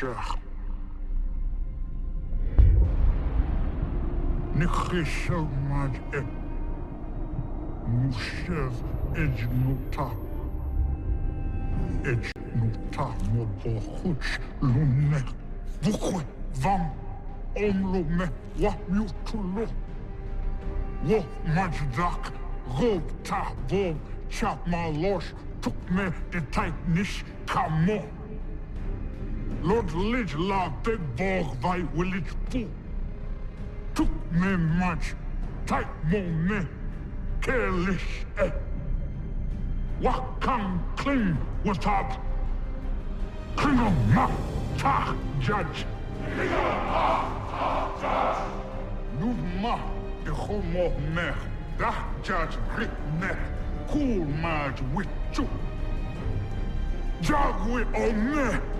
Cher. Nikhishel maj et. Mushev ejnuta. Ejnuta mo bochuch lunek. Vukwe vam omlo me wa mutulo. Wo majdak rob ta bob chap ma losh tuk me nish kamo. Lord Lidge la big borg vai willage pu. Tuk me maj tight mo me careless eh. Wakang cling was top. Klingo ma ta judge. Numa de homo mer. Da judge rit mer. Cool maj with you. Jagwe o me.